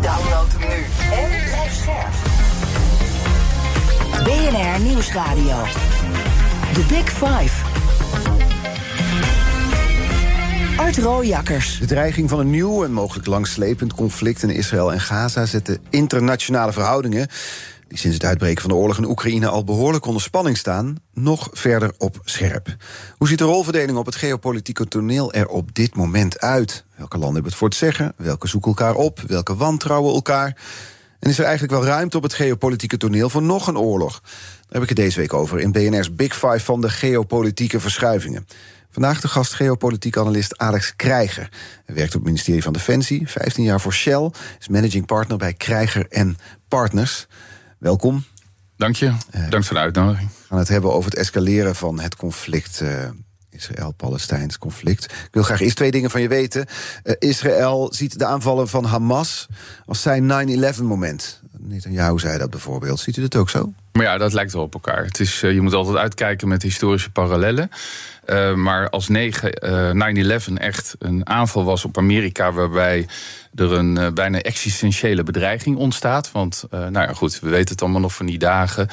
Download hem nu en blijf scherp. BNR Nieuwsradio. The Big Five. Art. De dreiging van een nieuw en mogelijk langslepend conflict in Israël en Gaza zet de internationale verhoudingen, sinds het uitbreken van de oorlog in Oekraïne al behoorlijk onder spanning staan, nog verder op scherp. Hoe ziet de rolverdeling op het geopolitieke toneel er op dit moment uit? Welke landen hebben het voor het zeggen? Welke zoeken elkaar op? Welke wantrouwen elkaar? En is er eigenlijk wel ruimte op het geopolitieke toneel voor nog een oorlog? Daar heb ik het deze week over in BNR's Big Five van de geopolitieke verschuivingen. Vandaag de gast geopolitiek analist Alex Krijger. Hij werkt op het ministerie van Defensie, 15 jaar voor Shell, is managing partner bij Krijger Partners. Welkom. Dank je. Dank voor de uitnodiging. We gaan het hebben over het escaleren van het conflict. Uh, Israël-Palestijns conflict. Ik wil graag eerst twee dingen van je weten. Uh, Israël ziet de aanvallen van Hamas als zijn 9-11 moment. Netanyahu zei dat bijvoorbeeld. Ziet u dat ook zo? Maar ja, dat lijkt wel op elkaar. Het is, uh, je moet altijd uitkijken met historische parallellen. Uh, maar als 9-11 echt een aanval was op Amerika, waarbij er een bijna existentiële bedreiging ontstaat. Want, nou ja, goed, we weten het allemaal nog van die dagen.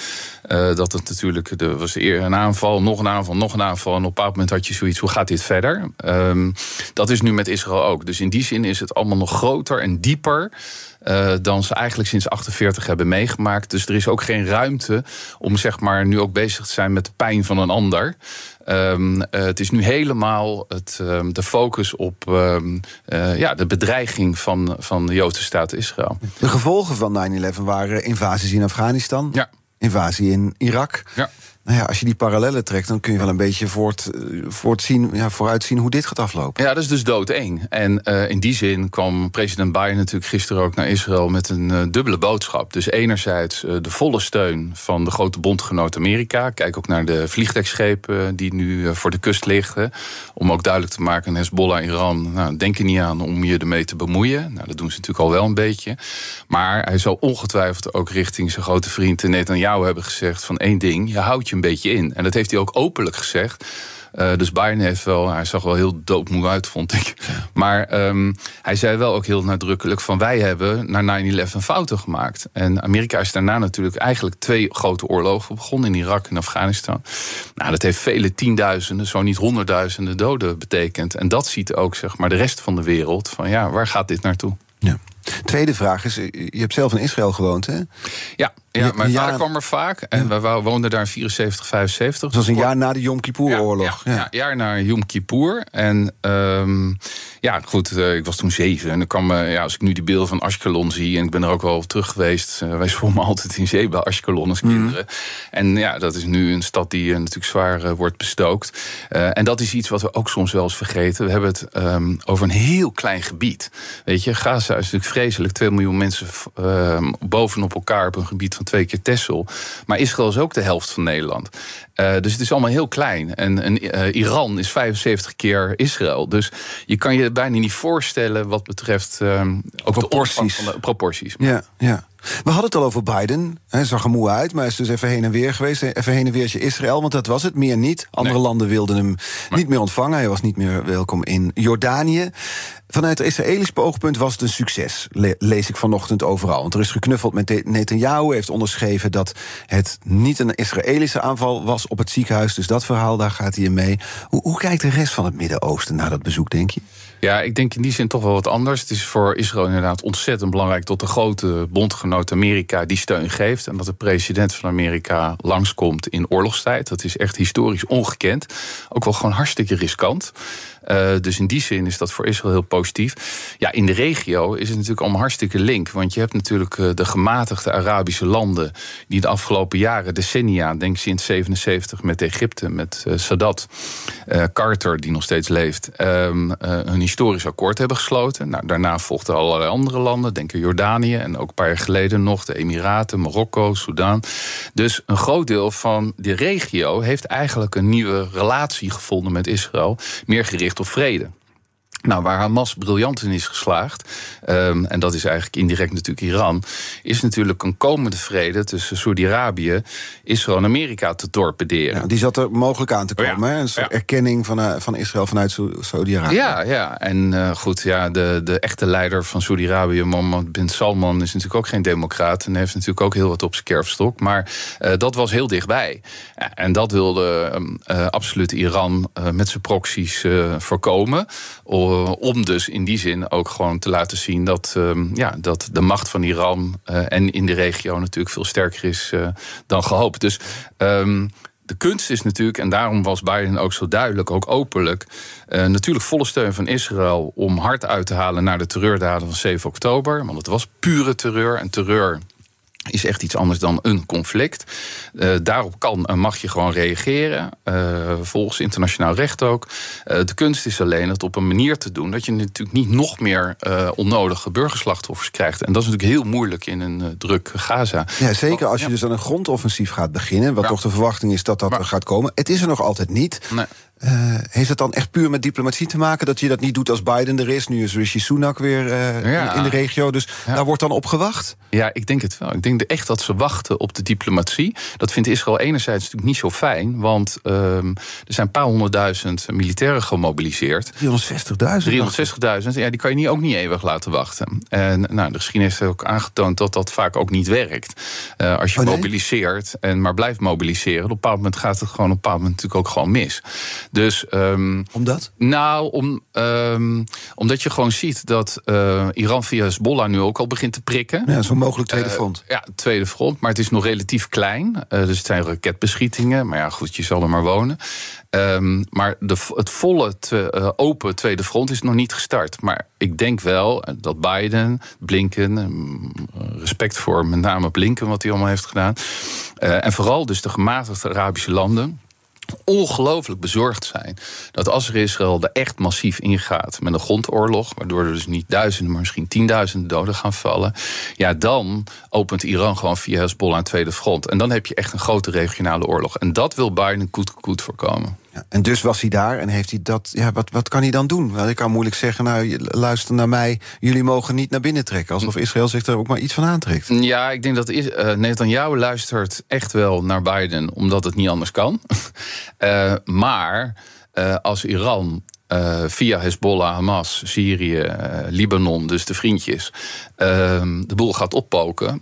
Dat het natuurlijk, er was eerder een aanval, nog een aanval, nog een aanval. En op een bepaald moment had je zoiets, hoe gaat dit verder? Um, dat is nu met Israël ook. Dus in die zin is het allemaal nog groter en dieper. Uh, dan ze eigenlijk sinds 48 hebben meegemaakt. Dus er is ook geen ruimte om zeg maar nu ook bezig te zijn met de pijn van een ander. Um, uh, het is nu helemaal het, um, de focus op um, uh, ja, de bedreiging van, van de Joodse staat Israël. De gevolgen van 9-11 waren invasies in Afghanistan, ja. invasie in Irak. Ja. Nou ja, als je die parallellen trekt, dan kun je wel een beetje voort, voortzien, ja, vooruitzien hoe dit gaat aflopen. Ja, dat is dus doodeng. En uh, in die zin kwam president Biden natuurlijk gisteren ook naar Israël met een uh, dubbele boodschap. Dus enerzijds uh, de volle steun van de grote bondgenoot Amerika. Kijk ook naar de vliegdekschepen die nu voor de kust liggen. Om ook duidelijk te maken, Hezbollah, Iran, nou, denk er niet aan om je ermee te bemoeien. Nou, dat doen ze natuurlijk al wel een beetje. Maar hij zal ongetwijfeld ook richting zijn grote vriend Netanyahu hebben gezegd van één ding, je houdt je een beetje in. En dat heeft hij ook openlijk gezegd. Uh, dus Biden heeft wel, hij zag wel heel doodmoe uit, vond ik. Ja. Maar um, hij zei wel ook heel nadrukkelijk van wij hebben naar 9-11 fouten gemaakt. En Amerika is daarna natuurlijk eigenlijk twee grote oorlogen begonnen in Irak en Afghanistan. Nou, dat heeft vele tienduizenden, zo niet honderdduizenden doden betekend. En dat ziet ook zeg maar de rest van de wereld van ja, waar gaat dit naartoe? Ja. Tweede vraag is, je hebt zelf in Israël gewoond, hè? Ja, ja mijn vader kwam er vaak. En ja. we woonden daar in 74, 75. Dat was een jaar na de Yom Kippur-oorlog. Ja, ja, ja, jaar na Yom Kippur. En um, ja, goed, uh, ik was toen zeven. En dan kwam, uh, ja, als ik nu die beelden van Ashkelon zie... en ik ben er ook wel terug geweest... Uh, wij zwommen altijd in zee bij Ashkelon als kinderen. Mm. En ja, dat is nu een stad die natuurlijk zwaar wordt bestookt. en dat is iets wat we ook soms wel eens vergeten. We hebben het um, over een heel klein gebied. Weet je, Gaza is natuurlijk vreselijk. 2 miljoen mensen bovenop elkaar op een gebied van twee keer Texel. Maar Israël is ook de helft van Nederland. Uh, dus het is allemaal heel klein. En, en uh, Iran is 75 keer Israël. Dus je kan je bijna niet voorstellen wat betreft uh, ook proporties. De, de proporties. Ja, ja. We hadden het al over Biden. Hij zag er moe uit, maar hij is dus even heen en weer geweest. Even heen en weertje Israël, want dat was het. Meer niet. Andere nee. landen wilden hem niet meer ontvangen. Hij was niet meer welkom in Jordanië. Vanuit het Israëlisch oogpunt was het een succes, le lees ik vanochtend overal. Want er is geknuffeld met Netanyahu, heeft onderschreven dat het niet een Israëlische aanval was op het ziekenhuis. Dus dat verhaal, daar gaat hij in mee. Hoe, hoe kijkt de rest van het Midden-Oosten naar dat bezoek, denk je? Ja, ik denk in die zin toch wel wat anders. Het is voor Israël inderdaad ontzettend belangrijk dat de grote bondgenoot Amerika die steun geeft. En dat de president van Amerika langskomt in oorlogstijd. Dat is echt historisch ongekend. Ook wel gewoon hartstikke riskant. Uh, dus in die zin is dat voor Israël heel positief. Ja, in de regio is het natuurlijk allemaal hartstikke link. Want je hebt natuurlijk uh, de gematigde Arabische landen. die de afgelopen jaren, decennia, denk sinds 77 met Egypte, met uh, Sadat, Carter, die nog steeds leeft, een historisch akkoord hebben gesloten. Nou, daarna volgden allerlei andere landen, denk aan Jordanië en ook een paar jaar geleden nog de Emiraten, Marokko, Sudan. Dus een groot deel van de regio heeft eigenlijk een nieuwe relatie gevonden met Israël. Meer gericht of vrede. Nou, waar Hamas briljant in is geslaagd, um, en dat is eigenlijk indirect natuurlijk Iran, is natuurlijk een komende vrede tussen Saudi-Arabië, Israël en Amerika te torpederen. Ja, die zat er mogelijk aan te komen, ja. hè? een soort ja. erkenning van, uh, van Israël vanuit Saudi-Arabië. Ja, ja, en uh, goed, ja, de, de echte leider van Saudi-Arabië, Mohammed bin Salman, is natuurlijk ook geen democraat en heeft natuurlijk ook heel wat op zijn kerfstok, maar uh, dat was heel dichtbij. En dat wilde absoluut Iran met zijn proxies voorkomen om dus in die zin ook gewoon te laten zien dat, um, ja, dat de macht van Iran uh, en in de regio natuurlijk veel sterker is uh, dan gehoopt. Dus um, de kunst is natuurlijk, en daarom was Biden ook zo duidelijk, ook openlijk, natuurlijk volle steun van Israël om hard uit te halen naar de terreurdaden van 7 oktober. Want het was pure terreur en terreur is echt iets anders dan een conflict. Uh, daarop kan en mag je gewoon reageren, uh, volgens internationaal recht ook. Uh, de kunst is alleen het op een manier te doen dat je natuurlijk niet nog meer onnodige burgerslachtoffers krijgt. En dat is natuurlijk heel moeilijk in een druk Gaza. Ja, zeker als je dus aan een grondoffensief gaat beginnen, wat toch de verwachting is dat dat maar, gaat komen. Het is er nog altijd niet. Nee. Uh, heeft het dan echt puur met diplomatie te maken dat je dat niet doet als Biden er is? Nu is Rishi Sunak weer uh, ja. in de regio, dus ja. daar wordt dan op gewacht? Ja, ik denk het wel. Ik denk echt dat ze wachten op de diplomatie. Dat vindt Israël enerzijds natuurlijk niet zo fijn, want uh, er zijn een paar honderdduizend militairen gemobiliseerd. 360.000? 360.000, ja, die kan je niet, ook niet eeuwig laten wachten. En nou, de geschiedenis heeft ook aangetoond dat dat vaak ook niet werkt. Uh, als je oh, nee? mobiliseert en maar blijft mobiliseren, op een bepaald moment gaat het gewoon op een bepaald moment natuurlijk ook gewoon mis. Dus, um, Omdat? Nou, om, um, omdat je gewoon ziet dat uh, Iran via Hezbollah nu ook al begint te prikken. Ja, zo'n mogelijk tweede front. Uh, ja, tweede front, maar het is nog relatief klein. Uh, dus het zijn raketbeschietingen, maar ja, goed, je zal er maar wonen. Um, maar de, het volle te, open tweede front is nog niet gestart. Maar ik denk wel dat Biden, Blinken, respect voor met name Blinken, wat hij allemaal heeft gedaan. en vooral dus de gematigde Arabische landen ongelooflijk bezorgd zijn dat als er Israël er echt massief ingaat met een grondoorlog, waardoor er dus niet duizenden, maar misschien tienduizenden doden gaan vallen, ja, dan opent Iran gewoon via Hezbollah een tweede front. En dan heb je echt een grote regionale oorlog. En dat wil Biden goed, goed voorkomen. Ja, en dus was hij daar en heeft hij dat. Ja, wat, wat kan hij dan doen? Ik kan moeilijk zeggen, nou, luister naar mij, jullie mogen niet naar binnen trekken. Alsof Israël zich er ook maar iets van aantrekt. Ja, ik denk dat uh, Netanyahu luistert echt wel naar Biden, omdat het niet anders kan. uh, maar uh, als Iran via Hezbollah, Hamas, Syrië, Libanon, dus de vriendjes, uh, de boel gaat oppoken,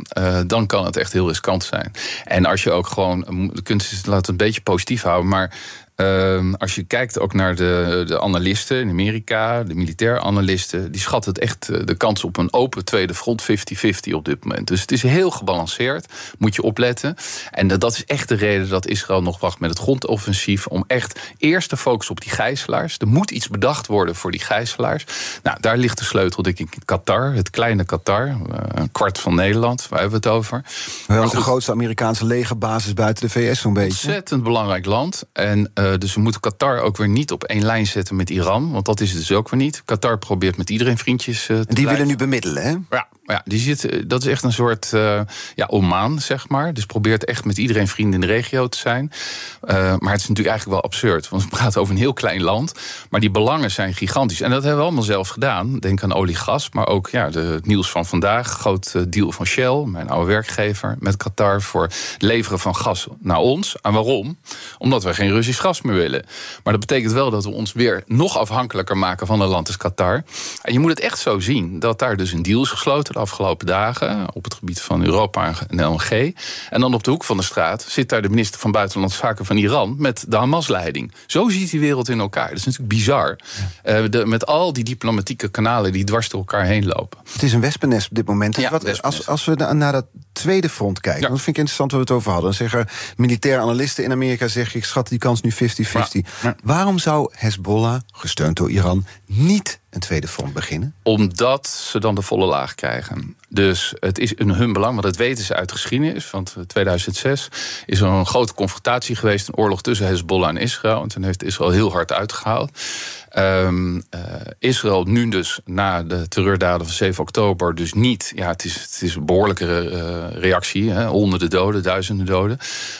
dan kan het echt heel riskant zijn. En als je ook gewoon, de kunst laten het een beetje positief houden, maar Uh, als je kijkt ook naar de, de analisten in Amerika, de militair analisten, die schatten het echt de kans op een open tweede front 50-50 op dit moment. Dus het is heel gebalanceerd, moet je opletten. En dat, is echt de reden dat Israël nog wacht met het grondoffensief om echt eerst te focussen op die gijzelaars. Er moet iets bedacht worden voor die gijzelaars. Nou, daar ligt de sleutel, denk ik, in Qatar, het kleine Qatar, een kwart van Nederland, waar hebben we het over. Wel de grootste Amerikaanse legerbasis buiten de VS zo'n beetje. Ontzettend belangrijk land. En uh, dus we moeten Qatar ook weer niet op één lijn zetten met Iran. Want dat is het dus ook weer niet. Qatar probeert met iedereen vriendjes uh, te En die willen nu bemiddelen, hè? Ja, ja die zit, dat is echt een soort uh, ja, Oman, zeg maar. Dus probeert echt met iedereen vrienden in de regio te zijn. Maar het is natuurlijk eigenlijk wel absurd. Want we praten over een heel klein land. Maar die belangen zijn gigantisch. En dat hebben we allemaal zelf gedaan. Denk aan olie, gas. Maar ook ja, de, het nieuws van vandaag. Groot deal van Shell, mijn oude werkgever, met Qatar. Voor het leveren van gas naar ons. En waarom? Omdat wij geen Russisch gas gas meer willen. Maar dat betekent wel dat we ons weer nog afhankelijker maken van een land als Qatar. En je moet het echt zo zien dat daar dus een deal is gesloten de afgelopen dagen op het gebied van Europa en LNG. En dan op de hoek van de straat zit daar de minister van Buitenlandse Zaken van Iran met de Hamas-leiding. Zo ziet die wereld in elkaar. Dat is natuurlijk bizar. Ja. Uh, met al die diplomatieke kanalen die dwars door elkaar heen lopen. Het is een wespennest op dit moment. Ja, wat, als, als we naar dat tweede front kijken, ja. dat vind ik interessant waar we het over hadden. Dan zeggen militaire analisten in Amerika zeggen, ik schat die kans nu 50-50. Ja. Waarom zou Hezbollah, gesteund door Iran, niet een tweede front beginnen? Omdat ze dan de volle laag krijgen. Dus het is in hun belang, want dat weten ze uit geschiedenis. Want 2006 is er een grote confrontatie geweest, een oorlog tussen Hezbollah en Israël. En toen heeft Israël heel hard uitgehaald. Um, uh, Israël nu dus na de terreurdaden van 7 oktober dus niet... ja, het is, het is een behoorlijke uh, reactie, hè, honderden doden, duizenden doden.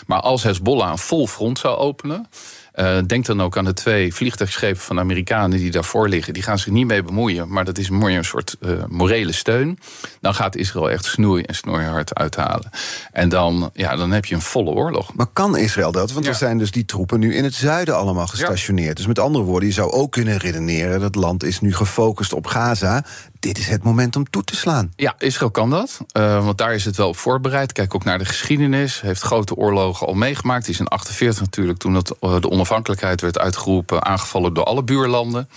Maar als Hezbollah een vol front zou openen... Uh, denk dan ook aan de twee vliegtuigschepen van de Amerikanen die daarvoor liggen. Die gaan zich niet mee bemoeien, maar dat is meer een soort uh, morele steun. Dan gaat Israël echt snoei en snoeihard uithalen. En dan, ja, dan heb je een volle oorlog. Maar kan Israël dat? Want ja. er zijn dus die troepen nu in het zuiden allemaal gestationeerd. Ja. Dus met andere woorden, je zou ook kunnen redeneren... dat land is nu gefocust op Gaza dit is het moment om toe te slaan. Ja, Israël kan dat. Uh, want daar is het wel op voorbereid. Kijk ook naar de geschiedenis. Heeft grote oorlogen al meegemaakt. Het is in 48 natuurlijk, toen het, uh, de onafhankelijkheid werd uitgeroepen, aangevallen door alle buurlanden.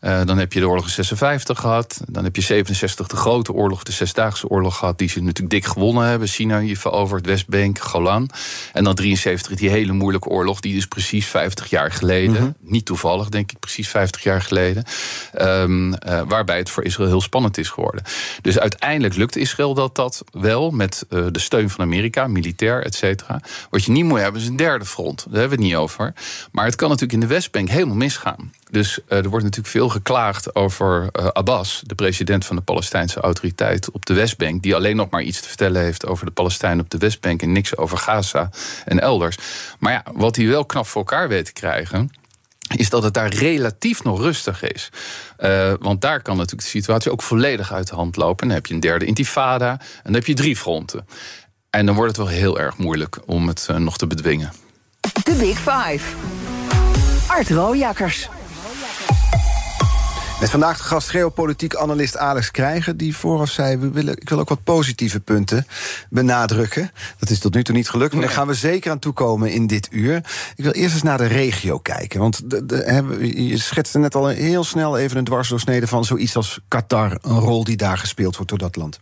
Uh, dan heb je de oorlog in 56 gehad. Dan heb je 67 de grote oorlog, de Zesdaagse oorlog gehad. Die ze natuurlijk dik gewonnen hebben. China over het Westbank, Golan. En dan 73 die hele moeilijke oorlog. Die dus precies 50 jaar geleden. Mm -hmm. Niet toevallig, denk ik, precies 50 jaar geleden. Um, waarbij het voor Israël heel spannend is geworden. Dus uiteindelijk lukt Israël dat, dat wel met uh, de steun van Amerika, militair, et cetera. Wat je niet moet hebben is een derde front. Daar hebben we het niet over. Maar het kan natuurlijk in de Westbank helemaal misgaan. Dus er wordt natuurlijk veel geklaagd over uh, Abbas, de president van de Palestijnse autoriteit op de Westbank, die alleen nog maar iets te vertellen heeft over de Palestijnen op de Westbank en niks over Gaza en elders. Maar ja, wat hij wel knap voor elkaar weet te krijgen, is dat het daar relatief nog rustig is. Uh, want daar kan natuurlijk de situatie ook volledig uit de hand lopen. En dan heb je een derde intifada en dan heb je drie fronten. En dan wordt het wel heel erg moeilijk om het uh, nog te bedwingen. De Big Five. Art Rooijakkers. Met vandaag de gast geopolitiek analist Alex Krijger... die vooraf zei, we willen, ik wil ook wat positieve punten benadrukken. Dat is tot nu toe niet gelukt, maar daar gaan we zeker aan toekomen in dit uur. Ik wil eerst eens naar de regio kijken. Want de, de, je schetste net al heel snel even een dwarsdoorsnede... van zoiets als Qatar, een rol die daar gespeeld wordt door dat land.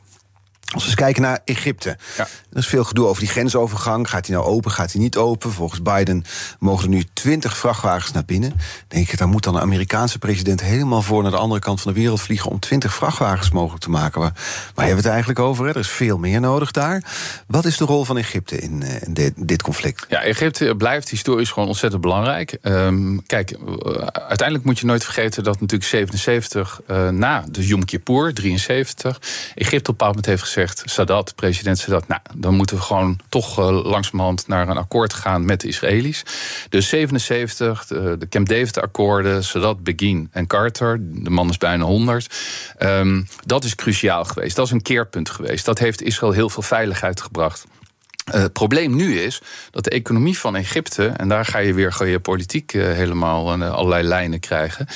Als we eens kijken naar Egypte. Ja. Er is veel gedoe over die grensovergang. Gaat die nou open, gaat die niet open? Volgens Biden mogen er nu 20 vrachtwagens naar binnen. Denk ik, daar moet dan de Amerikaanse president helemaal voor naar de andere kant van de wereld vliegen om 20 vrachtwagens mogelijk te maken. Waar, hebben we het eigenlijk over? Er is veel meer nodig daar. Wat is de rol van Egypte in, in dit, dit, conflict? Ja, Egypte blijft historisch gewoon ontzettend belangrijk. Um, kijk, uiteindelijk moet je nooit vergeten dat natuurlijk 77 uh, na de Yom Kippur, 73, Egypte op een bepaald moment heeft gezegd Sadat, president Sadat, nou, dan moeten we gewoon toch uh, langzamerhand naar een akkoord gaan met de Israëli's. Dus 77, de, Camp David-akkoorden, Sadat, Begin en Carter, de man is bijna 100. Um, dat is cruciaal geweest. Dat is een keerpunt geweest. Dat heeft Israël heel veel veiligheid gebracht. Uh, het probleem nu is dat de economie van Egypte, en daar ga je weer geopolitiek uh, helemaal uh, allerlei lijnen krijgen,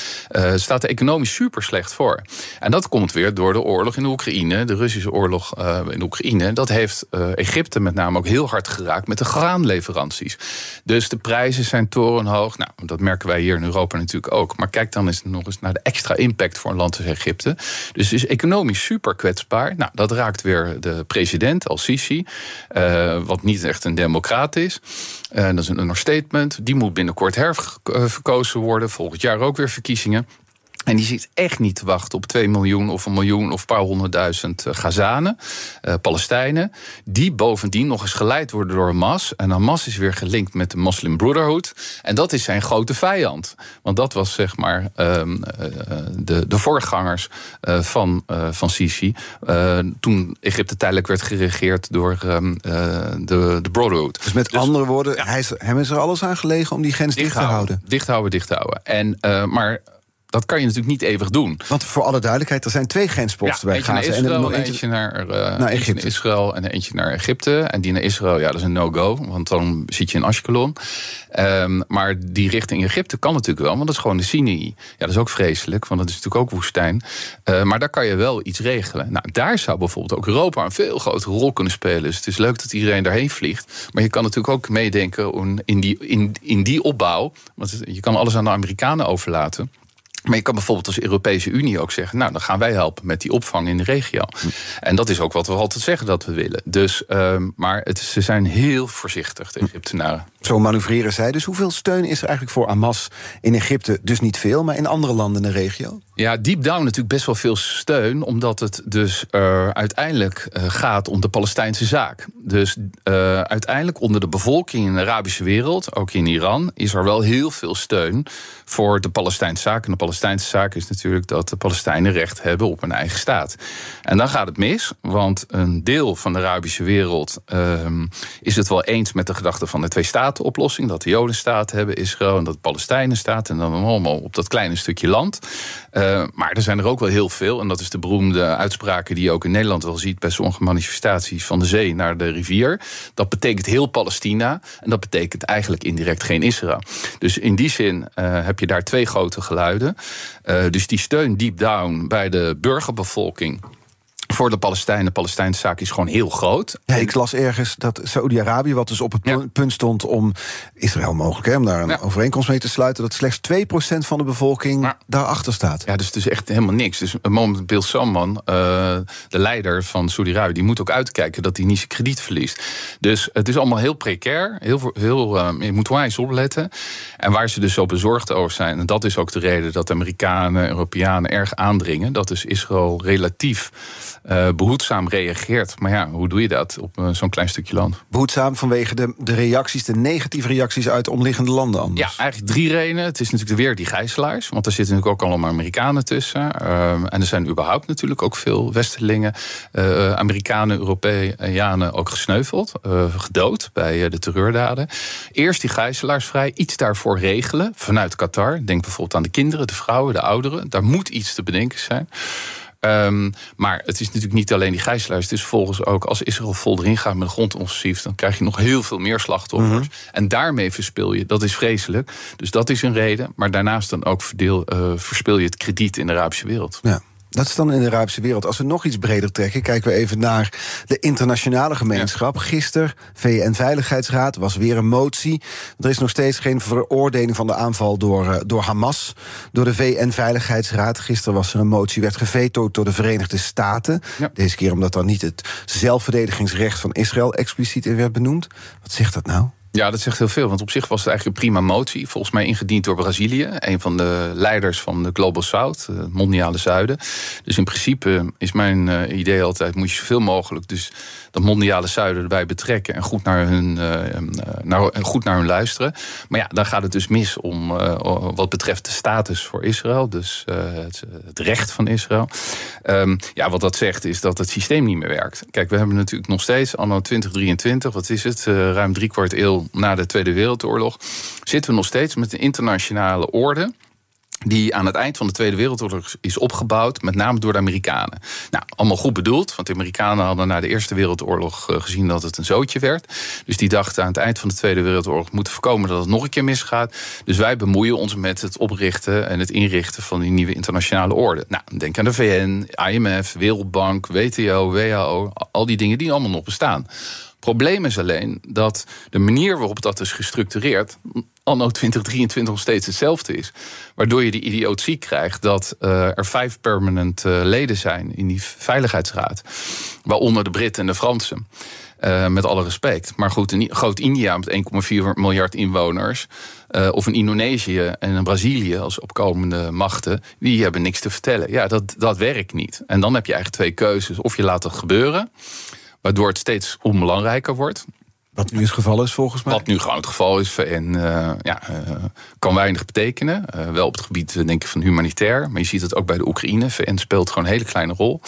staat er economisch super slecht voor. En dat komt weer door de oorlog in de Oekraïne, de Russische oorlog in de Oekraïne. Dat heeft Egypte met name ook heel hard geraakt met de graanleveranties. Dus de prijzen zijn torenhoog. Nou, dat merken wij hier in Europa natuurlijk ook. Maar kijk dan eens nog eens naar de extra impact voor een land als Egypte. Dus het is economisch super kwetsbaar. Nou, dat raakt weer de president, Al-Sisi wat niet echt een democraat is. Dat is een understatement. Die moet binnenkort herverkozen worden. Volgend jaar ook weer verkiezingen. En die zit echt niet te wachten op 2 miljoen of een miljoen of een paar honderdduizend uh, Gazanen, uh, Palestijnen. Die bovendien nog eens geleid worden door Hamas. En Hamas is weer gelinkt met de Muslim Brotherhood. En dat is zijn grote vijand. Want dat was zeg maar um, uh, de, de voorgangers van, van Sisi. toen Egypte tijdelijk werd geregeerd door um, de, de Brotherhood. Dus met dus, andere woorden, ja. hij is, hem is er alles aan gelegen om die grens dicht, dicht te houden. Dicht houden, dicht houden. En, maar dat kan je natuurlijk niet eeuwig doen. Want voor alle duidelijkheid, er zijn twee grensposten bij eentje Gaza. Naar Israël, en eentje, eentje naar, uh, naar Egypte. Naar Israël en eentje naar Egypte. En die naar Israël, ja, dat is een no-go. Want dan zit je in Ashkelon. Um, maar die richting Egypte kan natuurlijk wel, want dat is gewoon de Sinai. Ja, dat is ook vreselijk, want dat is natuurlijk ook woestijn. Uh, maar daar kan je wel iets regelen. Nou, daar zou bijvoorbeeld ook Europa een veel grotere rol kunnen spelen. Dus het is leuk dat iedereen daarheen vliegt. Maar je kan natuurlijk ook meedenken in die, in, in die opbouw. Want je kan alles aan de Amerikanen overlaten. Maar je kan bijvoorbeeld als Europese Unie ook zeggen: Nou, dan gaan wij helpen met die opvang in de regio. En dat is ook wat we altijd zeggen dat we willen. Dus, uh, maar het, ze zijn heel voorzichtig, de Egyptenaren. Zo manoeuvreren zij. Dus hoeveel steun is er eigenlijk voor Hamas in Egypte? Dus niet veel, maar in andere landen in de regio? Ja, deep down natuurlijk best wel veel steun, omdat het dus uh, uiteindelijk uh, gaat om de Palestijnse zaak. Dus uh, uiteindelijk onder de bevolking in de Arabische wereld, ook in Iran, is er wel heel veel steun voor de Palestijnse zaak. En de Palestijnse zaak is natuurlijk dat de Palestijnen recht hebben op een eigen staat. En dan gaat het mis, want een deel van de Arabische wereld ehm, is het wel eens met de gedachte van de twee staten oplossing, dat de Joden staat hebben, Israël en dat de Palestijnen staat en dan allemaal op dat kleine stukje land. Uh, maar er zijn er ook wel heel veel. En dat is de beroemde uitspraken die je ook in Nederland wel ziet bij sommige manifestaties van de zee naar de rivier. Dat betekent heel Palestina. En dat betekent eigenlijk indirect geen Israël. Dus in die zin uh, heb je daar twee grote geluiden. Uh, dus die steun deep down bij de burgerbevolking voor de Palestijnen. De Palestijnse zaak is gewoon heel groot. Ja, ik las ergens dat Saoedi-Arabië, wat dus op het ja. punt stond om Israël mogelijk, hè, om daar een ja. overeenkomst mee te sluiten, dat slechts 2% van de bevolking ja. daarachter staat. Ja, dus het is echt helemaal niks. Dus moment Bill Salman, uh, de leider van Saudi-Arabië, die moet ook uitkijken dat hij niet zijn krediet verliest. Dus het is allemaal heel precair. Heel, heel, uh, je moet wijs opletten. En waar ze dus zo bezorgd over zijn, en dat is ook de reden dat Amerikanen, Europeanen erg aandringen, dat is Israël relatief uh, behoedzaam reageert. Maar ja, hoe doe je dat op uh, zo'n klein stukje land? Behoedzaam vanwege de, de reacties, de negatieve reacties uit omliggende landen anders? Ja, eigenlijk drie redenen. Het is natuurlijk weer die gijzelaars, want er zitten natuurlijk ook allemaal Amerikanen tussen. Uh, en er zijn überhaupt natuurlijk ook veel Westerlingen, Amerikanen, Europeanen ook gesneuveld, gedood bij de terreurdaden. Eerst die gijzelaars vrij, iets daarvoor regelen vanuit Qatar. Denk bijvoorbeeld aan de kinderen, de vrouwen, de ouderen. Daar moet iets te bedenken zijn. Um, maar het is natuurlijk niet alleen die gijzelaars. Het is volgens ook als Israël vol erin gaat met een grondoffensief... dan krijg je nog heel veel meer slachtoffers. Mm -hmm. En daarmee verspil je. Dat is vreselijk. Dus dat is een reden. Maar daarnaast dan ook verdeel, uh, verspil je het krediet in de Arabische wereld. Ja. Dat is dan in de Arabische wereld. Als we nog iets breder trekken, kijken we even naar de internationale gemeenschap. Ja. Gisteren, VN-veiligheidsraad, was weer een motie. Er is nog steeds geen veroordeling van de aanval door, uh, door Hamas. Door de VN-veiligheidsraad. Gisteren was er een motie, werd gevetood door de Verenigde Staten. Ja. Deze keer omdat dan niet het zelfverdedigingsrecht van Israël expliciet in werd benoemd. Wat zegt dat nou? Ja, dat zegt heel veel. Want op zich was het eigenlijk een prima motie. Volgens mij ingediend door Brazilië. Een van de leiders van de Global South, het mondiale zuiden. Dus in principe is mijn uh, idee altijd... moet je zoveel mogelijk dus dat mondiale zuiden erbij betrekken... en goed naar hun, uh, naar, goed naar hun luisteren. Maar ja, dan gaat het dus mis om uh, wat betreft de status voor Israël. Dus het, het, recht van Israël. Um, ja, wat dat zegt is dat het systeem niet meer werkt. Kijk, we hebben natuurlijk nog steeds anno 2023... wat is het, ruim driekwart eeuw na de Tweede Wereldoorlog, zitten we nog steeds met een internationale orde die aan het eind van de Tweede Wereldoorlog is opgebouwd, met name door de Amerikanen. Nou, allemaal goed bedoeld, want de Amerikanen hadden na de Eerste Wereldoorlog gezien dat het een zootje werd. Dus die dachten aan het eind van de Tweede Wereldoorlog moeten voorkomen dat het nog een keer misgaat. Dus wij bemoeien ons met het oprichten en het inrichten van die nieuwe internationale orde. Nou, denk aan de VN, IMF, Wereldbank, WTO, WHO, al die dingen die allemaal nog bestaan. Probleem is alleen dat de manier waarop dat is gestructureerd anno 2023 nog steeds hetzelfde is. Waardoor je die idiotie krijgt dat uh, er vijf permanent uh, leden zijn in die veiligheidsraad. Waaronder de Britten en de Fransen. Uh, met alle respect. Maar goed, een groot India met 1,4 miljard inwoners. Of een Indonesië en een Brazilië als opkomende machten. Die hebben niks te vertellen. Ja, dat, dat werkt niet. En dan heb je eigenlijk twee keuzes. Of je laat het gebeuren waardoor het steeds onbelangrijker wordt. Wat nu het geval is volgens mij. Wat nu gewoon het geval is. En uh, ja, uh, kan weinig betekenen. Uh, wel op het gebied denk ik, van humanitair. Maar je ziet het ook bij de Oekraïne. VN speelt gewoon een hele kleine rol.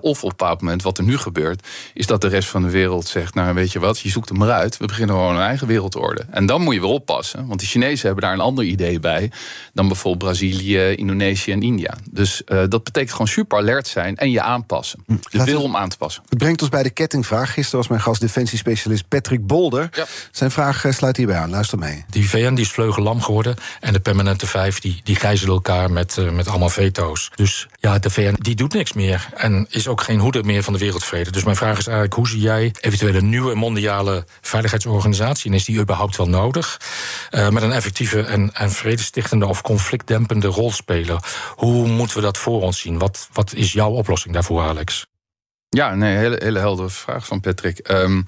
of op een bepaald moment, wat er nu gebeurt, is dat de rest van de wereld zegt: Nou, weet je wat, je zoekt het maar uit. We beginnen gewoon een eigen wereldorde. En dan moet je weer oppassen. Want de Chinezen hebben daar een ander idee bij dan bijvoorbeeld Brazilië, Indonesië en India. Dus dat betekent gewoon super alert zijn en je aanpassen. Hm. De wil om aan te passen. Het brengt ons bij de kettingvraag. Gisteren was mijn gast defensiespecialist Patrick Bolder. Zijn vraag eh, sluit hierbij aan. Luister mee. Die VN die is vleugellam geworden. En de permanente vijf die, die gijzelen elkaar met, uh, met allemaal veto's. Dus ja, de VN die doet niks meer. En is ook geen hoeder meer van de wereldvrede. Dus mijn vraag is eigenlijk: hoe zie jij eventueel een nieuwe mondiale veiligheidsorganisatie? En is die überhaupt wel nodig? Uh, met een effectieve en, en vredestichtende of conflictdempende rol spelen. Hoe moeten we dat voor ons zien? Wat, wat is jouw oplossing daarvoor, Alex? Ja, nee, hele, hele heldere vraag van Patrick. Um,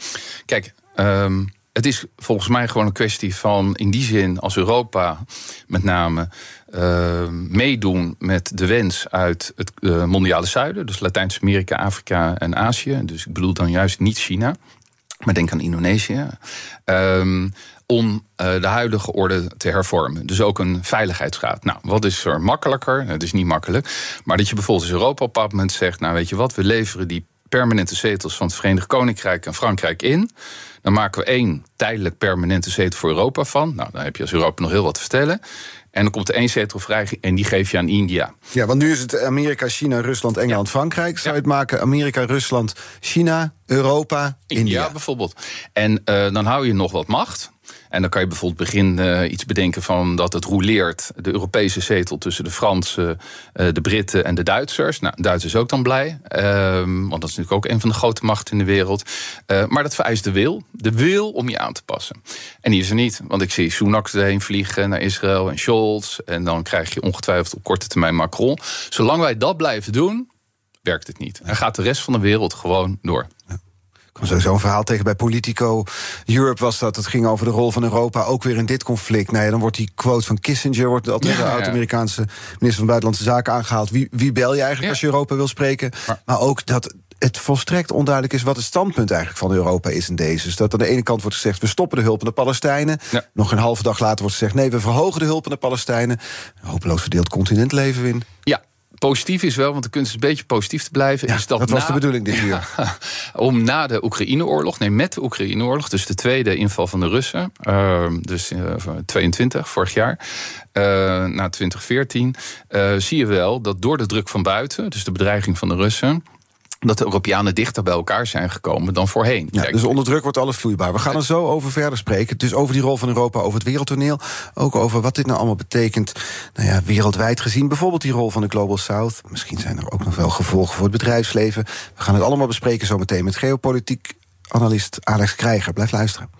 kijk, um, het is volgens mij gewoon een kwestie van in die zin als Europa met name uh, meedoen met de wens uit het uh, mondiale zuiden, dus Latijns-Amerika, Afrika en Azië. Dus ik bedoel dan juist niet China, maar denk aan Indonesië. Om uh, de huidige orde te hervormen. Dus ook een veiligheidsraad. Nou, wat is er makkelijker? Het is niet makkelijk. Maar dat je bijvoorbeeld als Europa op een zegt... nou weet je wat, we leveren die permanente zetels van het Verenigd Koninkrijk en Frankrijk in. Dan maken we één tijdelijk permanente zetel voor Europa van. Nou, dan heb je als Europa nog heel wat te vertellen. En dan komt er één zetel vrij en die geef je aan India. Ja, want nu is het Amerika, China, Rusland, Engeland, Frankrijk. Zou je het maken Amerika, Rusland, China, Europa, India? India bijvoorbeeld. En uh, dan hou je nog wat macht. En dan kan je bijvoorbeeld beginnen uh, iets bedenken van dat het rouleert de Europese zetel tussen de Fransen, uh, de Britten en de Duitsers. Nou, Duitsers ook dan blij, um, want dat is natuurlijk ook een van de grote machten in de wereld. Uh, maar dat vereist de wil, de wil om je aan te passen. En die is er niet, want ik zie Sunak erheen vliegen naar Israël en Scholz. En dan krijg je ongetwijfeld op korte termijn Macron. Zolang wij dat blijven doen, werkt het niet. En gaat de rest van de wereld gewoon door. Kwam sowieso een verhaal tegen bij Politico. Europe was dat. Het ging over de rol van Europa, ook weer in dit conflict. Nou ja, dan wordt die quote van Kissinger, wordt altijd de oud-Amerikaanse minister van Buitenlandse Zaken aangehaald. Wie, wie bel je eigenlijk als je Europa wil spreken? Maar, ook dat het volstrekt onduidelijk is wat het standpunt eigenlijk van Europa is in deze. Dus dat aan de ene kant wordt gezegd: we stoppen de hulp aan de Palestijnen. Nog een halve dag later wordt gezegd: nee, we verhogen de hulp aan de Palestijnen. Een hopeloos verdeeld continent leven we in. Ja, positief is wel, want de kunst is een beetje positief te blijven. Ja, is dat, dat was de bedoeling dit uur. om na de Oekraïne-oorlog, nee, met de Oekraïne-oorlog, dus de tweede inval van de Russen, uh, dus uh, 22, vorig jaar, uh, na 2014, uh, zie je wel dat door de druk van buiten, dus de bedreiging van de Russen, dat de Europeanen dichter bij elkaar zijn gekomen dan voorheen. Ja, dus onder druk wordt alles vloeibaar. We gaan er zo over verder spreken. Dus over die rol van Europa, over het wereldtoneel. Ook over wat dit nou allemaal betekent nou ja, wereldwijd gezien. Bijvoorbeeld die rol van de Global South. Misschien zijn er ook nog wel gevolgen voor het bedrijfsleven. We gaan het allemaal bespreken zometeen met geopolitiek analist Alex Krijger. Blijf luisteren.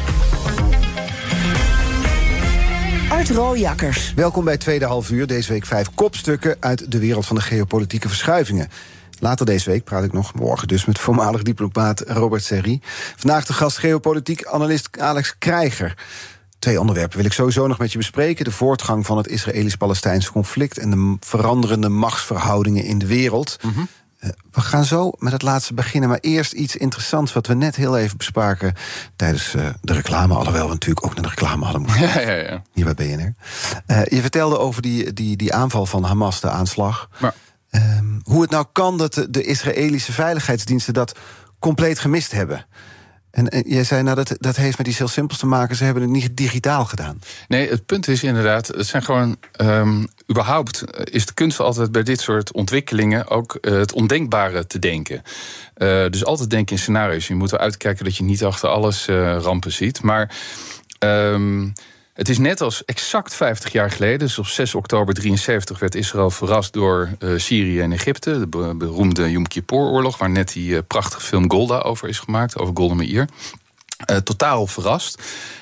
Art Rooijakkers. Welkom bij Tweede Half Uur. Deze week vijf kopstukken uit de wereld van de geopolitieke verschuivingen. Later deze week praat ik nog, morgen dus, met voormalig diplomaat Robert Serri. Vandaag de gast geopolitiek analist Alex Krijger. Twee onderwerpen wil ik sowieso nog met je bespreken. De voortgang van het Israëlisch-Palestijnse conflict... en de veranderende machtsverhoudingen in de wereld. Mm eh, we gaan zo met het laatste beginnen. Maar eerst iets interessants wat we net heel even bespraken tijdens uh, de reclame. Alhoewel we natuurlijk ook naar de reclame hadden moeten. Ja, ja, ja. Hier bij BNR. Uh, je vertelde over die, die, die aanval van Hamas, de aanslag. Um, hoe het nou kan dat de, de Israëlische veiligheidsdiensten dat compleet gemist hebben. En, jij zei, nou, dat, dat heeft met iets heel simpels te maken. Ze hebben het niet digitaal gedaan. Nee, het punt is inderdaad, het zijn gewoon. Um, überhaupt is de kunst altijd bij dit soort ontwikkelingen ook uh, het ondenkbare te denken. Uh, dus altijd denken in scenario's. Je moet er uitkijken dat je niet achter alles uh, rampen ziet. Maar. Um, het is net als exact 50 jaar geleden, dus op 6 oktober 73 werd Israël verrast door uh, Syrië en Egypte. De beroemde Yom Kippur-oorlog, waar net die uh, prachtige film Golda over is gemaakt, over Golda Meir. Uh, totaal verrast.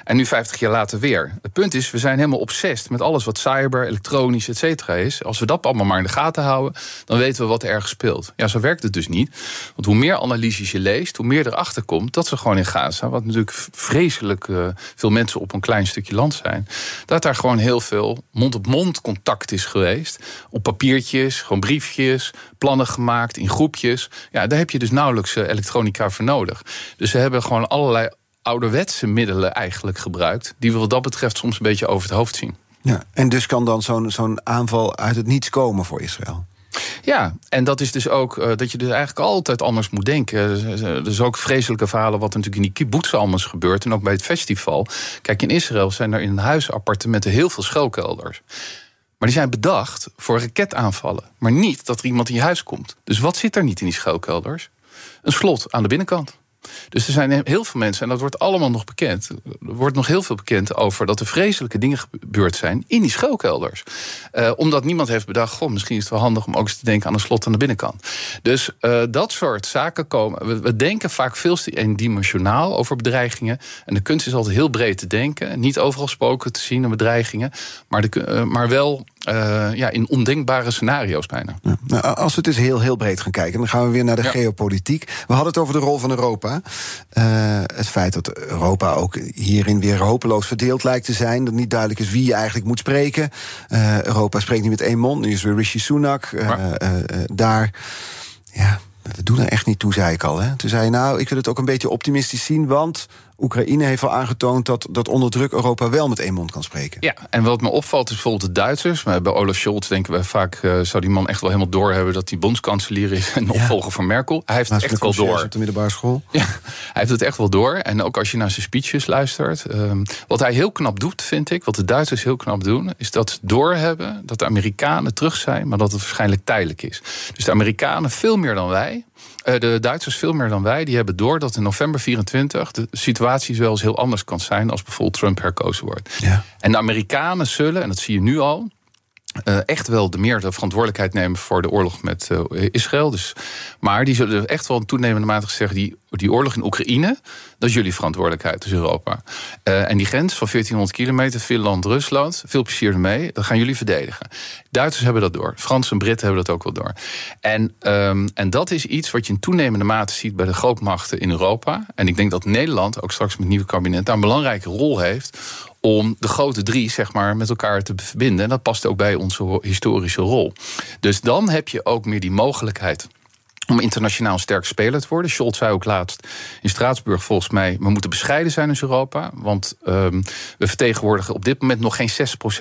En nu 50 jaar later weer. Het punt is, we zijn helemaal obsessief met alles wat cyber, elektronisch, et cetera is. Als we dat allemaal maar in de gaten houden, dan weten we wat er ergens speelt. Ja, zo werkt het dus niet. Want hoe meer analyses je leest, hoe meer erachter komt dat ze gewoon in Gaza, wat natuurlijk vreselijk uh, veel mensen op een klein stukje land zijn, dat daar gewoon heel veel mond-op-mond contact is geweest. Op papiertjes, gewoon briefjes, plannen gemaakt in groepjes. Ja, daar heb je dus nauwelijks uh, elektronica voor nodig. Dus ze hebben gewoon allerlei ouderwetse middelen eigenlijk gebruikt, die we wat dat betreft soms een beetje over het hoofd zien. Ja, en dus kan dan zo'n zo'n aanval uit het niets komen voor Israël? Ja, en dat is dus ook uh, dat je dus eigenlijk altijd anders moet denken. Er is ook vreselijke verhalen wat natuurlijk in die kibbutz allemaal is gebeurd. En ook bij het festival. Kijk, in Israël zijn er in een huis appartementen heel veel schuilkelders. Maar die zijn bedacht voor raketaanvallen. Maar niet dat er iemand in je huis komt. Dus wat zit er niet in die schuilkelders? Een slot aan de binnenkant. Dus er zijn heel veel mensen, en dat wordt allemaal nog bekend. Er wordt nog heel veel bekend over dat er vreselijke dingen gebeurd zijn in die schuilkelders. Uh, omdat niemand heeft bedacht, goh, misschien is het wel handig om ook eens te denken aan een slot aan de binnenkant. Dus uh, dat soort zaken komen. We, denken vaak veel te eendimensionaal over bedreigingen. En de kunst is altijd heel breed te denken. Niet overal spoken te zien aan bedreigingen. Maar, de, uh, maar wel uh, ja, in ondenkbare scenario's bijna. Ja. Nou, als we het dus heel, heel breed gaan kijken, dan gaan we weer naar de ja. geopolitiek. We hadden het over de rol van Europa. Uh, het feit dat Europa ook hierin weer hopeloos verdeeld lijkt te zijn. Dat niet duidelijk is wie je eigenlijk moet spreken. Uh, Europa spreekt niet met één mond. Nu is weer Rishi Sunak daar. Ja, we doen er echt niet toe, zei ik al. Hè? Toen zei je, nou, ik wil het ook een beetje optimistisch zien, want Oekraïne heeft al aangetoond dat, dat onder druk Europa wel met één mond kan spreken. Ja, en wat me opvalt is bijvoorbeeld de Duitsers. Maar bij Olaf Scholz denken we vaak, uh, zou die man echt wel helemaal doorhebben dat hij bondskanselier is en opvolger ja. van Merkel. Hij heeft het echt wel door. Op de middelbare school. Ja, hij heeft het echt wel door. En ook als je naar zijn speeches luistert. Um, wat hij heel knap doet, vind ik, wat de Duitsers heel knap doen, is dat ze doorhebben dat de Amerikanen terug zijn, maar dat het waarschijnlijk tijdelijk is. Dus de Amerikanen veel meer dan wij de Duitsers veel meer dan wij, die hebben door dat in november 24 de situatie wel eens heel anders kan zijn als bijvoorbeeld Trump herkozen wordt. Ja. En de Amerikanen zullen, en dat zie je nu al, uh, echt wel de meer de verantwoordelijkheid nemen voor de oorlog met uh, Israël. Dus, maar die zullen echt wel in toenemende mate zeggen: die, die oorlog in Oekraïne, dat is jullie verantwoordelijkheid, dus Europa. Uh, en die grens van 1400 kilometer, Finland, Rusland, veel plezier ermee, dat gaan jullie verdedigen. Duitsers hebben dat door, Fransen en Britten hebben dat ook wel door. En, um, en dat is iets wat je in toenemende mate ziet bij de grootmachten in Europa. En ik denk dat Nederland ook straks met het nieuwe kabinet daar een belangrijke rol heeft om de grote drie zeg maar, met elkaar te verbinden. En dat past ook bij onze historische rol. Dus dan heb je ook meer die mogelijkheid om internationaal sterk speler te worden. Scholz zei ook laatst in Straatsburg volgens mij... we moeten bescheiden zijn in Europa. Want um, we vertegenwoordigen op dit moment nog geen 6%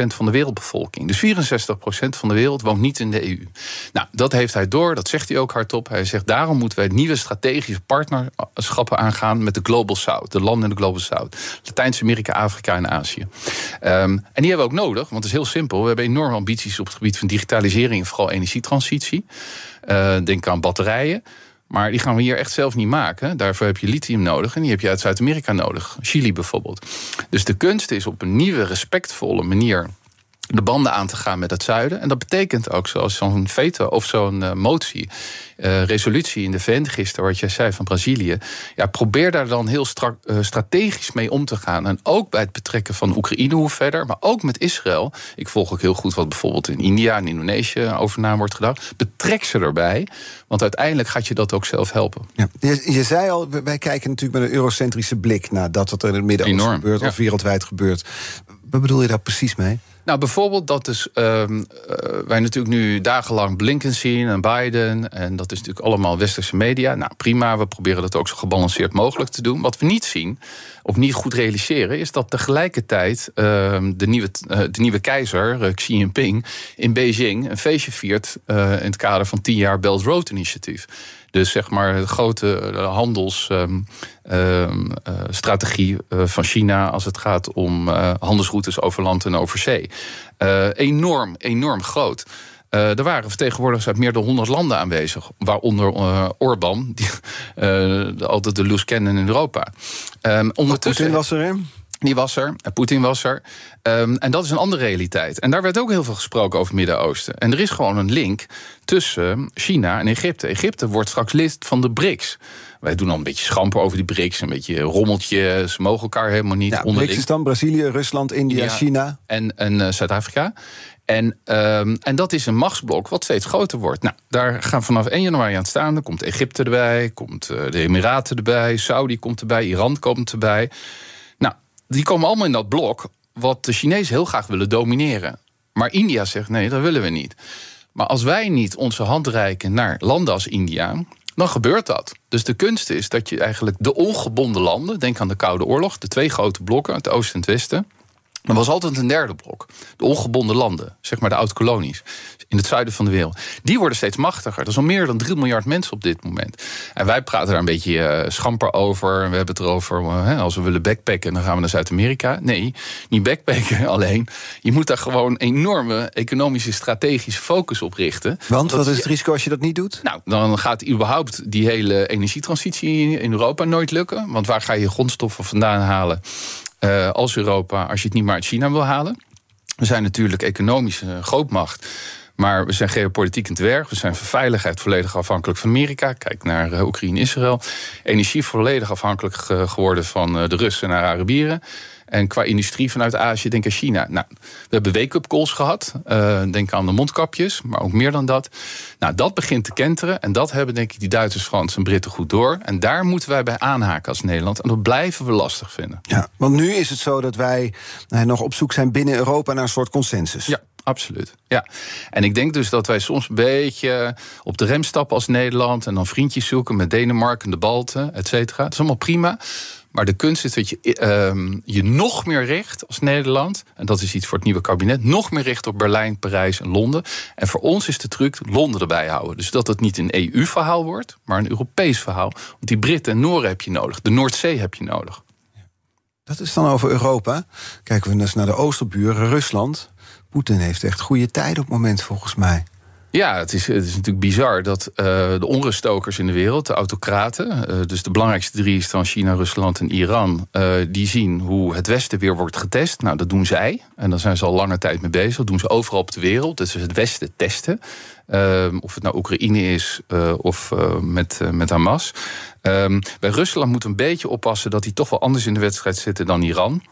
van de wereldbevolking. Dus 64% van de wereld woont niet in de EU. Nou, dat heeft hij door, dat zegt hij ook hardop. Hij zegt daarom moeten wij nieuwe strategische partnerschappen aangaan... met de Global South, de landen in de Global South. Latijns-Amerika, Afrika en Azië. Um, en die hebben we ook nodig, want het is heel simpel. We hebben enorme ambities op het gebied van digitalisering... en vooral energietransitie. Uh, denk aan batterijen. Maar die gaan we hier echt zelf niet maken. Daarvoor heb je lithium nodig en die heb je uit Zuid-Amerika nodig. Chili bijvoorbeeld. Dus de kunst is op een nieuwe, respectvolle manier de banden aan te gaan met het zuiden. En dat betekent ook, zoals zo'n veto of zo'n uh, motie, uh, resolutie in de VN gisteren, wat jij zei van Brazilië. Ja, probeer daar dan heel strak, uh, strategisch mee om te gaan. En ook bij het betrekken van Oekraïne hoe verder, maar ook met Israël. Ik volg ook heel goed wat bijvoorbeeld in India en Indonesië over na wordt gedaan. Betrek ze erbij, want uiteindelijk gaat je dat ook zelf helpen. Ja, je, je zei al, wij kijken natuurlijk met een eurocentrische blik naar dat wat er in het Midden-Oosten gebeurt of wereldwijd gebeurt. Wat bedoel je daar precies mee? Nou, bijvoorbeeld dat dus, uh, uh, wij natuurlijk nu dagenlang Blinken zien en Biden. En dat is natuurlijk allemaal westerse media. Nou, prima, we proberen dat ook zo gebalanceerd mogelijk te doen. Wat we niet zien, of niet goed realiseren, is dat tegelijkertijd uh, de, nieuwe, de nieuwe keizer, Xi Jinping, in Beijing een feestje viert in het kader van 10 jaar Belt Road initiatief. Dus zeg maar de grote handelsstrategie uh, van China als het gaat om handelsroutes over land en over zee. Uh, enorm, enorm groot. Uh, er waren vertegenwoordigers uit meer dan 100 landen aanwezig. Waaronder uh, Orbán, die, altijd de loose cannon in Europa. Um, ondertussen Poetin was er, hè? Die was er, Poetin was er. Um, en dat is een andere realiteit. En daar werd ook heel veel gesproken over het Midden-Oosten. En er is gewoon een link tussen China en Egypte. Egypte wordt straks lid van de BRICS. Wij doen al een beetje schamper over die BRICS, een beetje rommeltje. Ze mogen elkaar helemaal niet Ja, onderling. BRICS is dan Brazilië, Rusland, India, Ja. China. en, en eh, Zuid-Afrika. En, ehm, en dat is een machtsblok wat steeds groter wordt. Nou, daar gaan vanaf 1 januari aan staan. Komt Egypte erbij, komt eh, de Emiraten erbij, Saudi komt erbij, Iran komt erbij. Nou, die komen allemaal in dat blok wat de Chinezen heel graag willen domineren. Maar India zegt nee, dat willen we niet. Maar als wij niet onze hand reiken naar landen als India, dan gebeurt dat. Dus de kunst is dat je eigenlijk de ongebonden landen, denk aan de Koude Oorlog, de twee grote blokken, het oosten en het westen. Er was altijd een derde blok. De ongebonden landen, zeg maar de oud-kolonies. In het zuiden van de wereld. Die worden steeds machtiger. Er is al meer dan 3 miljard mensen op dit moment. En wij praten daar een beetje eh, schamper over. We hebben het erover, eh, als we willen backpacken, dan gaan we naar Zuid-Amerika. Nee, niet backpacken alleen. Je moet daar gewoon enorme economische, strategische focus op richten. Want Dat wat is het risico als je dat niet doet? nou, dan gaat überhaupt die hele energietransitie in Europa nooit lukken. Want waar ga je grondstoffen vandaan halen eh, als Europa, als je het niet maar uit China wil halen? We zijn natuurlijk economisch een grootmacht. Maar we zijn geopolitiek een dwerg. We zijn voor veiligheid volledig afhankelijk van Amerika. Kijk naar eh, Oekraïne, Israël. Energie volledig afhankelijk ge- geworden van eh, de Russen en Arabieren. En qua industrie vanuit Azië, denk aan China. Nou, we hebben wake-up calls gehad. Eh, denk aan de mondkapjes, maar ook meer dan dat. Nou, dat begint te kenteren. En dat hebben denk ik die Duitsers, Fransen en Britten goed door. En daar moeten wij bij aanhaken als Nederland. En dat blijven we lastig vinden. Ja, want nu is het zo dat wij eh, nog op zoek zijn binnen Europa naar een soort consensus. Ja, absoluut. Ja. En ik denk dus dat wij soms een beetje op de rem stappen als Nederland. En dan vriendjes zoeken met Denemarken, de Balten, et cetera. Dat is allemaal prima. Maar de kunst is dat je ehm, je nog meer richt als Nederland. En dat is iets voor het nieuwe kabinet. Nog meer richt op Berlijn, Parijs en Londen. En voor ons is de truc Londen erbij houden. Dus dat het niet een EU-verhaal wordt, maar een Europees verhaal. Want die Britten en Nooren heb je nodig. De Noordzee heb je nodig. Dat is dan over Europa. Kijken we eens naar de oosterburen, Rusland. Poetin heeft echt goede tijden op het moment, volgens mij. Ja, het is, het is natuurlijk bizar dat eh, de onruststokers in de wereld, de autocraten, eh, dus de belangrijkste drie is dan China, Rusland en Iran, eh, die zien hoe het Westen weer wordt getest. Nou, dat doen zij. En daar zijn ze al lange tijd mee bezig. Dat doen ze overal op de wereld. Dus het Westen testen. Ehm, of het nou Oekraïne is of met, met Hamas. Ehm, bij Rusland moeten we een beetje oppassen dat die toch wel anders in de wedstrijd zitten dan Iran.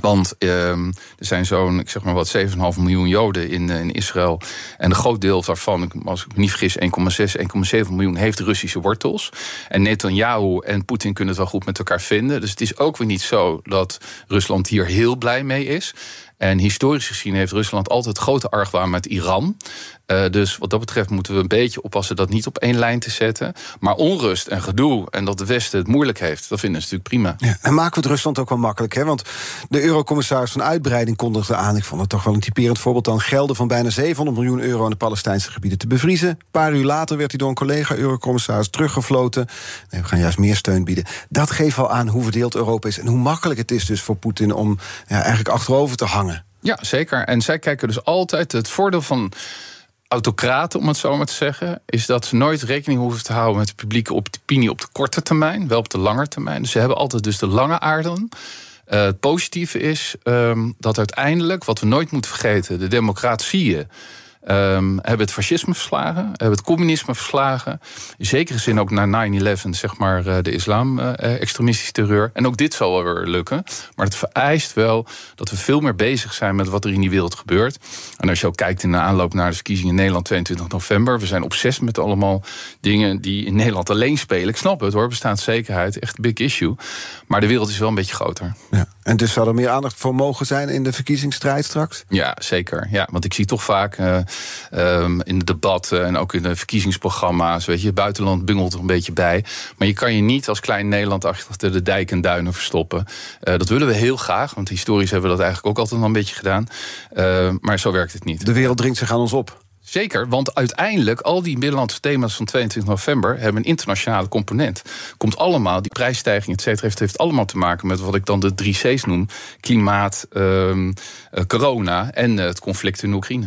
Want ehm, er zijn zo'n, ik zeg maar wat, 7,5 miljoen Joden in, eh, in Israël. En een groot deel daarvan, als ik me niet vergis, 1,6, 1,7 miljoen heeft Russische wortels. En Netanyahu en Poetin kunnen het wel goed met elkaar vinden. Dus het is ook weer niet zo dat Rusland hier heel blij mee is. En historisch gezien heeft Rusland altijd grote argwaan met Iran. Eh, dus wat dat betreft moeten we een beetje oppassen dat niet op één lijn te zetten. Maar onrust en gedoe en dat de Westen het moeilijk heeft, dat vinden ze natuurlijk prima. Ja, en maken we het Rusland ook wel makkelijk, hè? Want de eurocommissaris van Uitbreiding kondigde aan... ik vond het toch wel een typerend voorbeeld dan... gelden van bijna 700 miljoen euro aan de Palestijnse gebieden te bevriezen. Een paar uur later werd hij door een collega-eurocommissaris teruggefloten. Nee, we gaan juist meer steun bieden. Dat geeft wel aan hoe verdeeld Europa is... en hoe makkelijk het is dus voor Poetin om ja, eigenlijk achterover te hangen. Ja, zeker. En zij kijken dus altijd. Het voordeel van autocraten, om het zo maar te zeggen, is dat ze nooit rekening hoeven te houden met de publieke opinie op de korte termijn, wel op de lange termijn. Dus ze hebben altijd dus de lange aarden. Eh, het positieve is ehm, dat uiteindelijk, wat we nooit moeten vergeten, de democratieën ehm, hebben het fascisme verslagen, hebben het communisme verslagen. In zekere zin ook na 9-11, zeg maar, eh, de islam-extremistische terreur. En ook dit zal wel weer lukken. Maar het vereist wel dat we veel meer bezig zijn met wat er in die wereld gebeurt. En als je ook kijkt in de aanloop naar de verkiezingen in Nederland 22 november. We zijn obsessief met allemaal dingen die in Nederland alleen spelen. Ik snap het hoor, bestaanszekerheid, echt big issue. Maar de wereld is wel een beetje groter. Ja. En dus zou er meer aandacht voor mogen zijn in de verkiezingsstrijd straks? Ja, zeker. Ja, want ik zie toch vaak eh, ehm, in de debatten en ook in de verkiezingsprogramma's, weet je, het buitenland bungelt er een beetje bij. Maar je kan je niet als klein Nederland achter de dijk en duinen verstoppen. Eh, dat willen we heel graag, want historisch hebben we dat eigenlijk ook altijd een beetje gedaan. Eh, maar zo werkt het niet. De wereld dringt zich aan ons op. Zeker, want uiteindelijk, al die binnenlandse thema's van 22 november hebben een internationale component. Komt allemaal, die prijsstijging, et cetera, heeft, heeft allemaal te maken met wat ik dan de drie C's noem: klimaat, ehm, eh, corona en eh, het conflict in Oekraïne.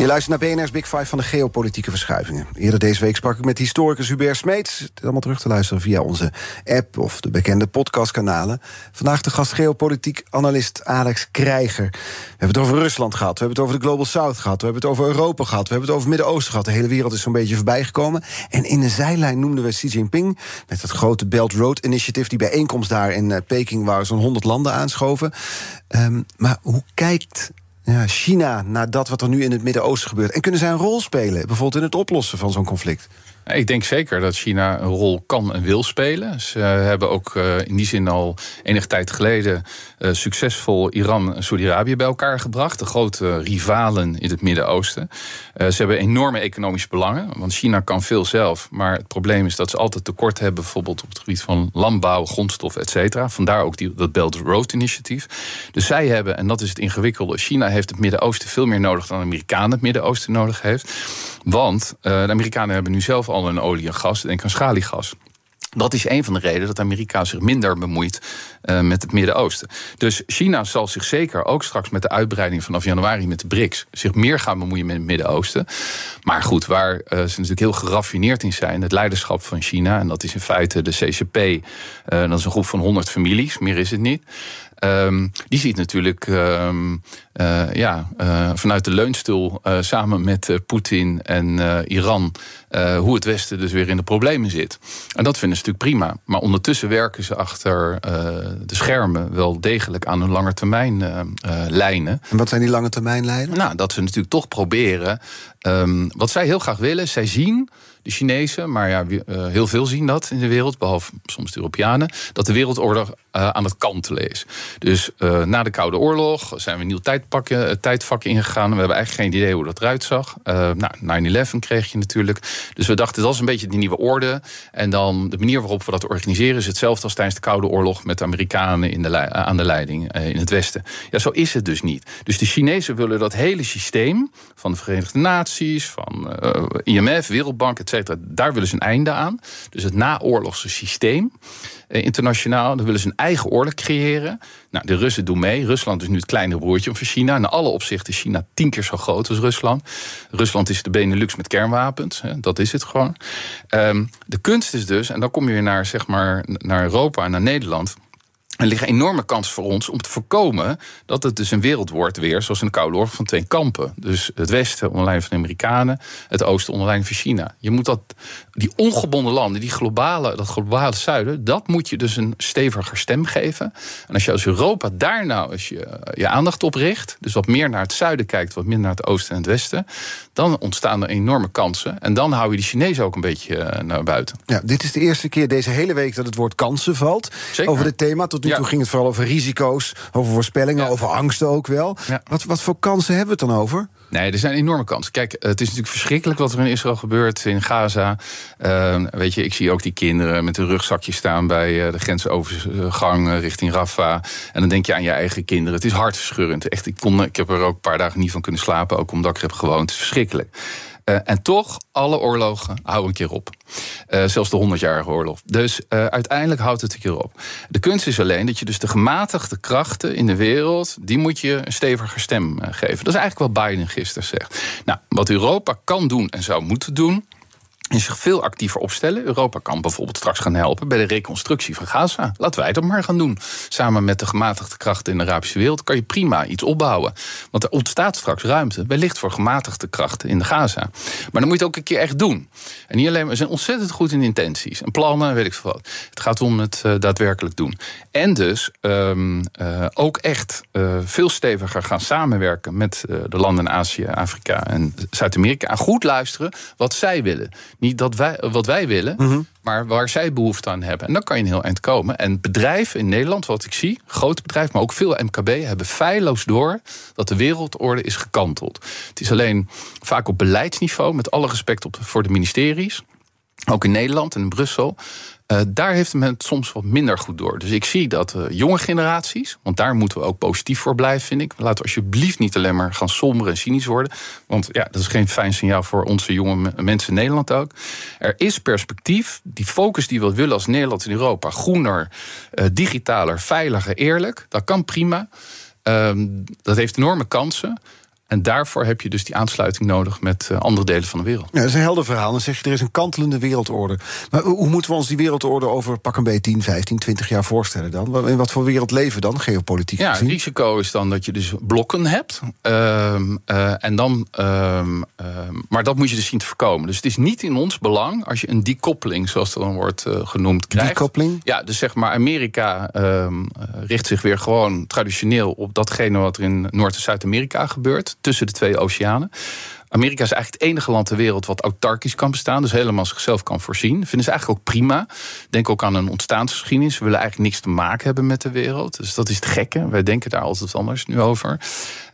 Je luistert naar BNR's Big Five van de geopolitieke verschuivingen. Eerder deze week sprak ik met historicus Hubert Smeets. Het is allemaal terug te luisteren via onze app of de bekende podcastkanalen. Vandaag de gast geopolitiek analist Alex Krijger. We hebben het over Rusland gehad, we hebben het over de Global South gehad... we hebben het over Europa gehad, we hebben het over Midden-Oosten gehad. De hele wereld is zo'n beetje voorbij gekomen. En in de zijlijn noemden we Xi Jinping... met het grote Belt Road Initiative... die bijeenkomst daar in eh, Peking... waar zo'n 100 landen aanschoven. Um, maar hoe kijkt ja, China naar dat wat er nu in het Midden-Oosten gebeurt? En kunnen zij een rol spelen, bijvoorbeeld in het oplossen van zo'n conflict? Ik denk zeker dat China een rol kan en wil spelen. Ze hebben ook uh, in die zin al enige tijd geleden uh, succesvol Iran en Saudi-Arabië bij elkaar gebracht. De grote rivalen in het Midden-Oosten. Uh, ze hebben enorme economische belangen, want China kan veel zelf. Maar het probleem is dat ze altijd tekort hebben, bijvoorbeeld op het gebied van landbouw, grondstof, et cetera. Vandaar ook die, dat Belt Road Initiatief. Dus zij hebben, en dat is het ingewikkelde, China heeft het Midden-Oosten veel meer nodig dan de Amerikanen het Midden-Oosten nodig heeft. Want de Amerikanen hebben nu zelf al een olie en gas, denk aan schaliegas. Dat is een van de redenen dat Amerika zich minder bemoeit uh, met het Midden-Oosten. Dus China zal zich zeker ook straks met de uitbreiding vanaf januari met de BRICS zich meer gaan bemoeien met het Midden-Oosten. Maar goed, waar uh, ze natuurlijk heel geraffineerd in zijn, het leiderschap van China, en dat is in feite de CCP, uh, dat is een groep van 100 families, meer is het niet. Um, die ziet natuurlijk uh, ja, vanuit de leunstoel samen met Poetin en Iran hoe het Westen dus weer in de problemen zit. En dat vinden ze natuurlijk prima. Maar ondertussen werken ze achter de schermen wel degelijk aan hun lange termijn lijnen. En wat zijn die lange termijn lijnen? Nou, dat ze natuurlijk toch proberen. Um, wat zij heel graag willen, zij zien de Chinezen, maar ja, heel veel zien dat in de wereld, behalve soms de Europeanen, dat de wereldorde uh, aan het kantelen is. Dus uh, na de Koude Oorlog zijn we een nieuw tijdpakken, tijdvak ingegaan. We hebben eigenlijk geen idee hoe dat eruit zag. Nou, 9-11 kreeg je natuurlijk. Dus we dachten, dat is een beetje die nieuwe orde. En dan de manier waarop we dat organiseren is hetzelfde als tijdens de Koude Oorlog met de Amerikanen in de aan de leiding in het Westen. Ja, zo is het dus niet. Dus de Chinezen willen dat hele systeem van de Verenigde Naties, van IMF, Wereldbank, et daar willen ze een einde aan. Dus het naoorlogse systeem internationaal. Dan willen ze een eigen oorlog creëren. Nou, de Russen doen mee. Rusland is nu het kleine broertje van China. In alle opzichten is China tien keer zo groot als Rusland. Rusland is de Benelux met kernwapens. Hè, dat is het gewoon. Um, de kunst is dus, en dan kom je weer naar, zeg maar, naar Europa en naar Nederland. Er liggen enorme kansen voor ons om te voorkomen dat het dus een wereld wordt weer, zoals in de Koude Oorlog, van twee kampen. Dus het Westen onder leiding van de Amerikanen, het Oosten onder leiding van China. Je moet dat, die ongebonden landen, die globale, dat globale zuiden, dat moet je dus een steviger stem geven. En als je als Europa daar nou als je, je aandacht op richt, dus wat meer naar het zuiden kijkt, wat minder naar het oosten en het westen, dan ontstaan er enorme kansen. En dan hou je de Chinezen ook een beetje naar buiten. Ja, dit is de eerste keer deze hele week dat het woord kansen valt. Zeker. Over dit thema. Tot nu ja. toe ging het vooral over risico's, over voorspellingen, ja. over angsten ook wel. Ja. Wat, wat voor kansen hebben we het dan over? Nee, er zijn enorme kansen. Kijk, het is natuurlijk verschrikkelijk wat er in Israël gebeurt, in Gaza. Uh, weet je, ik zie ook die kinderen met hun rugzakje staan bij uh, de grensovergang uh, richting Rafah. En dan denk je aan je eigen kinderen. Het is hartverscheurend. Echt, ik, kon, ik heb er ook een paar dagen niet van kunnen slapen, ook omdat ik er heb gewoond. Het is verschrikkelijk. Uh, en toch, alle oorlogen houden een keer op. Uh, zelfs de 100-jarige oorlog. Dus uh, uiteindelijk houdt het een keer op. De kunst is alleen dat je dus de gematigde krachten in de wereld... die moet je een steviger stem geven. Dat is eigenlijk wat Biden gisteren zegt. Nou, wat Europa kan doen en zou moeten doen en zich veel actiever opstellen. Europa kan bijvoorbeeld straks gaan helpen bij de reconstructie van Gaza. Laten wij dat maar gaan doen. Samen met de gematigde krachten in de Arabische wereld kan je prima iets opbouwen. Want er ontstaat straks ruimte, wellicht voor gematigde krachten in de Gaza. Maar dan moet je het ook een keer echt doen. En niet alleen, we zijn ontzettend goed in intenties en plannen, weet ik veel wat. Het gaat om het uh, daadwerkelijk doen. En dus um, uh, ook echt uh, veel steviger gaan samenwerken met de landen in Azië, Afrika en Zuid-Amerika. En goed luisteren wat zij willen. Niet dat wij, wat wij willen, mm -hmm. maar waar zij behoefte aan hebben. En dan kan je een heel eind komen. En bedrijven in Nederland, wat ik zie, grote bedrijven, maar ook veel MKB, hebben feilloos door dat de wereldorde is gekanteld. Het is alleen vaak op beleidsniveau, met alle respect op, voor de ministeries, ook in Nederland en in Brussel. Uh, daar heeft men het soms wat minder goed door. Dus ik zie dat uh, jonge generaties, want daar moeten we ook positief voor blijven, vind ik. Laten alsjeblieft niet alleen maar gaan somber en cynisch worden. Want ja, dat is geen fijn signaal voor onze jonge mensen in Nederland ook. Er is perspectief. Die focus die we willen als Nederland in Europa. Groener, uh, digitaler, veiliger, eerlijk. Dat kan prima. Um, dat heeft enorme kansen. En daarvoor heb je dus die aansluiting nodig met uh, andere delen van de wereld. Ja, dat is een helder verhaal. Dan zeg je, er is een kantelende wereldorde. Maar hoe moeten we ons die wereldorde over pak een beetje 10, 15, 20 jaar voorstellen dan? In wat voor wereld leven we dan, geopolitiek Ja, het risico is dan dat je dus blokken hebt. Um, uh, en dan, um, um, maar dat moet je dus zien te voorkomen. Dus het is niet in ons belang als je een decoupeling, zoals dat dan wordt uh, genoemd, krijgt. Decoupeling? Ja, dus zeg maar Amerika richt zich weer gewoon traditioneel op datgene wat er in Noord- en Zuid-Amerika gebeurt tussen de twee oceanen. Amerika is eigenlijk het enige land ter wereld wat autarkisch kan bestaan. Dus helemaal zichzelf kan voorzien. Vinden ze eigenlijk ook prima. Denk ook aan een ontstaansgeschiedenis. We willen eigenlijk niks te maken hebben met de wereld. Dus dat is het gekke. Wij denken daar altijd anders nu over.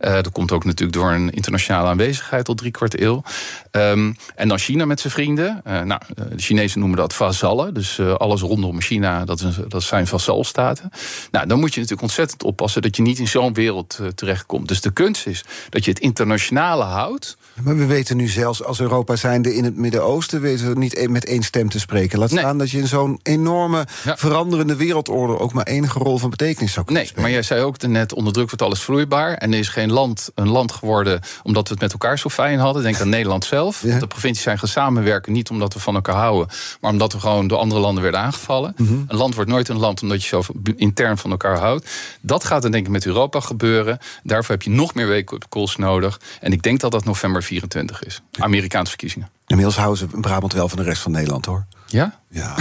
Uh, dat komt ook natuurlijk door een internationale aanwezigheid al drie kwart eeuw. Um, en dan China met zijn vrienden. Uh, nou, de Chinezen noemen dat vazallen. Dus alles rondom China, dat, dat zijn vazalstaten. Nou, dan moet je natuurlijk ontzettend oppassen dat je niet in zo'n wereld terechtkomt. Dus de kunst is dat je het internationale houdt. Maar we weten nu zelfs als Europa zijnde in het Midden-Oosten... weten we niet met één stem te spreken. Laat Nee. staan dat je in zo'n enorme Ja. veranderende wereldorde... ook maar enige rol van betekenis zou kunnen Nee, spelen. maar jij zei ook net, onder druk wordt alles vloeibaar. En er is geen land een land geworden omdat we het met elkaar zo fijn hadden. Denk aan Nederland zelf. Ja. De provincies zijn gaan samenwerken, niet omdat we van elkaar houden... maar omdat we gewoon door andere landen werden aangevallen. Mhm. Een land wordt nooit een land omdat je zo intern van elkaar houdt. Dat gaat er denk ik met Europa gebeuren. Daarvoor heb je nog meer wake-up calls nodig. En ik denk dat dat november 24 is. Amerikaanse verkiezingen. Inmiddels houden ze Brabant wel van de rest van Nederland, hoor. Ja? Ja,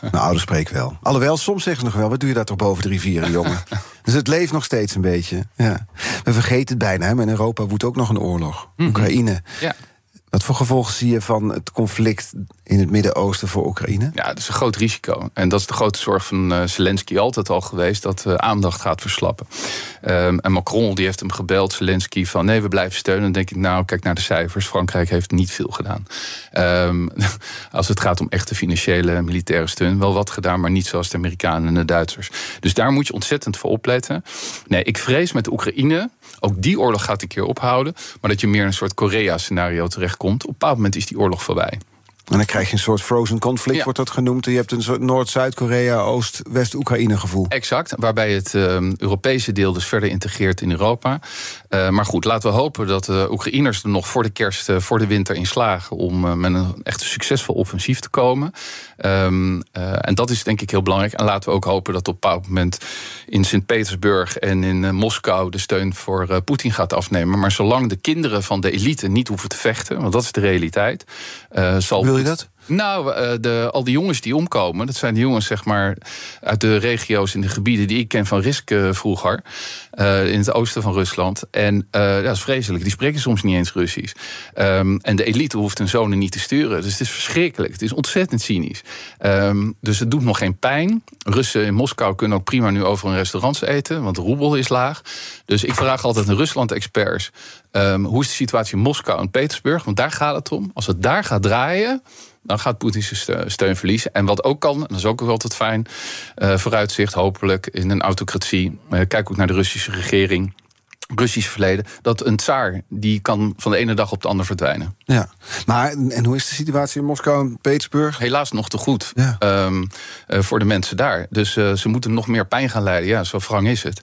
mijn ouders spreken wel. Alhoewel, soms zeggen ze nog wel, wat doe je daar toch boven de rivieren, jongen? dus het leeft nog steeds een beetje. Ja. We vergeten het bijna, hè, maar in Europa woedt ook nog een oorlog. Oekraïne. Ja. Wat voor gevolgen zie je van het conflict in het Midden-Oosten voor Oekraïne? Ja, dat is een groot risico. En dat is de grote zorg van uh, Zelensky altijd al geweest, dat uh, aandacht gaat verslappen. Um, en Macron die heeft hem gebeld, Zelensky, van nee, we blijven steunen. Dan denk ik, nou, kijk naar de cijfers. Frankrijk heeft niet veel gedaan. Um, als het gaat om echte financiële militaire steun, wel wat gedaan, maar niet zoals de Amerikanen en de Duitsers. Dus daar moet je ontzettend voor opletten. Nee, ik vrees met Oekraïne, ook die oorlog gaat een keer ophouden, maar dat je meer in een soort Korea-scenario terechtkomt. Op een bepaald moment is die oorlog voorbij. En dan krijg je een soort frozen conflict, Ja. wordt dat genoemd. Je hebt een soort Noord-Zuid-Korea, Oost-West-Oekraïne gevoel. Exact, waarbij het um, Europese deel dus verder integreert in Europa. Uh, maar goed, laten we hopen dat de Oekraïners er nog voor de kerst, uh, voor de winter in slagen om met een echt succesvol offensief te komen. Um, en dat is denk ik heel belangrijk. En laten we ook hopen dat op een bepaald moment in Sint-Petersburg en in Moskou de steun voor Poetin gaat afnemen. Maar zolang de kinderen van de elite niet hoeven te vechten, want dat is de realiteit, zal. Je dat? Nou, de, al die jongens die omkomen, dat zijn de jongens zeg maar uit de regio's in de gebieden die ik ken van Risk uh, vroeger, uh, in het oosten van Rusland. En dat is vreselijk. Die spreken soms niet eens Russisch. Um, en de elite hoeft hun zonen niet te sturen. Dus het is verschrikkelijk. Het is ontzettend cynisch. Um, dus het doet nog geen pijn. Russen in Moskou kunnen ook prima nu over in restaurants eten, want de roebel is laag. Dus ik vraag altijd aan Rusland-experts: um, hoe is de situatie in Moskou en Petersburg? Want daar gaat het om. Als het daar gaat draaien dan gaat Poetin zijn steun verliezen. En wat ook kan, en dat is ook altijd fijn, uh, vooruitzicht hopelijk in een autocratie. Uh, kijk ook naar de Russische regering. Russisch verleden, dat een tsaar die kan van de ene dag op de andere verdwijnen. Ja, maar en hoe is de situatie in Moskou en Petersburg? Helaas nog te goed Ja. um, uh, voor de mensen daar. Dus uh, ze moeten nog meer pijn gaan leiden. Ja, zo wrang is het.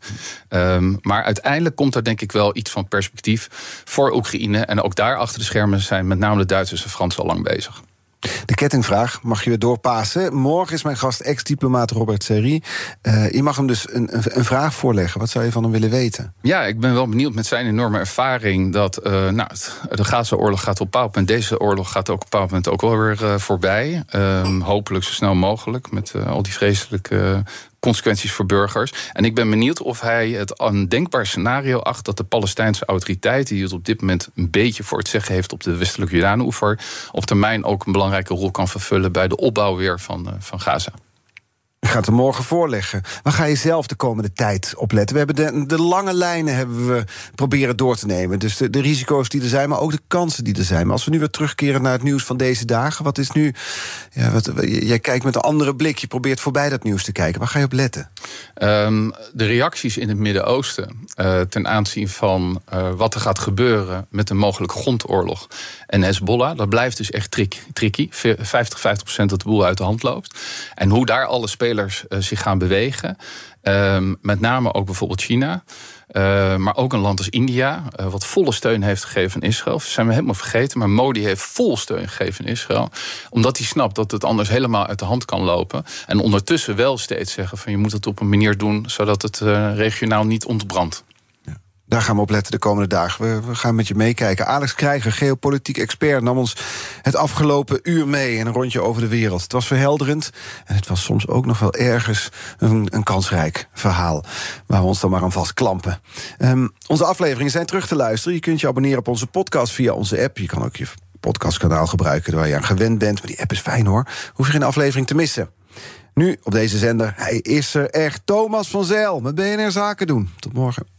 Um, maar uiteindelijk komt er denk ik wel iets van perspectief voor Oekraïne. En ook daar achter de schermen zijn met name de Duitsers en Fransen al lang bezig. De kettingvraag mag je weer doorpassen. Morgen is mijn gast ex-diplomaat Robert Serri. Uh, je mag hem dus een, een, vraag voorleggen. Wat zou je van hem willen weten? Ja, ik ben wel benieuwd met zijn enorme ervaring... dat uh, nou, de Gaza-oorlog gaat op een bepaald moment... deze oorlog gaat ook op een bepaald moment ook wel weer uh, voorbij. Um, hopelijk zo snel mogelijk met al die vreselijke consequenties voor burgers. En ik ben benieuwd of hij het een denkbaar scenario acht dat de Palestijnse autoriteit, die het op dit moment een beetje voor het zeggen heeft op de westelijke Jordaan-oever, op termijn ook een belangrijke rol kan vervullen bij de opbouw weer van, uh, van Gaza. Ik ga het er morgen voorleggen. Waar ga je zelf de komende tijd op letten? We hebben de, de lange lijnen hebben we proberen door te nemen. Dus de, de, risico's die er zijn, maar ook de kansen die er zijn. Maar als we nu weer terugkeren naar het nieuws van deze dagen... wat is nu... Ja, wat, jij kijkt met een andere blik, je probeert voorbij dat nieuws te kijken. Waar ga je op letten? Um, de reacties in het Midden-Oosten uh, ten aanzien van uh, wat er gaat gebeuren... met een mogelijke grondoorlog en Hezbollah... dat blijft dus echt trick, tricky. 50, 50 procent dat de boel uit de hand loopt. En hoe daar alle spelers spelers uh, zich gaan bewegen. Uh, met name ook bijvoorbeeld China. Uh, maar ook een land als India, uh, wat volle steun heeft gegeven aan Israël. Dat zijn we helemaal vergeten. Maar Modi heeft vol steun gegeven aan Israël. Omdat hij snapt dat het anders helemaal uit de hand kan lopen. En ondertussen wel steeds zeggen van je moet het op een manier doen... zodat het uh, regionaal niet ontbrandt. Daar gaan we op letten de komende dagen. We, gaan met je meekijken. Alex Krijger, geopolitiek expert, nam ons het afgelopen uur mee... in een rondje over de wereld. Het was verhelderend en het was soms ook nog wel ergens een, een kansrijk verhaal... waar we ons dan maar aan vastklampen. Um, onze afleveringen zijn terug te luisteren. Je kunt je abonneren op onze podcast via onze app. Je kan ook je podcastkanaal gebruiken waar je aan gewend bent. Maar die app is fijn hoor. Hoef je geen aflevering te missen. Nu op deze zender, hij is er echt. Thomas van Zeil met BNR Zaken doen. Tot morgen.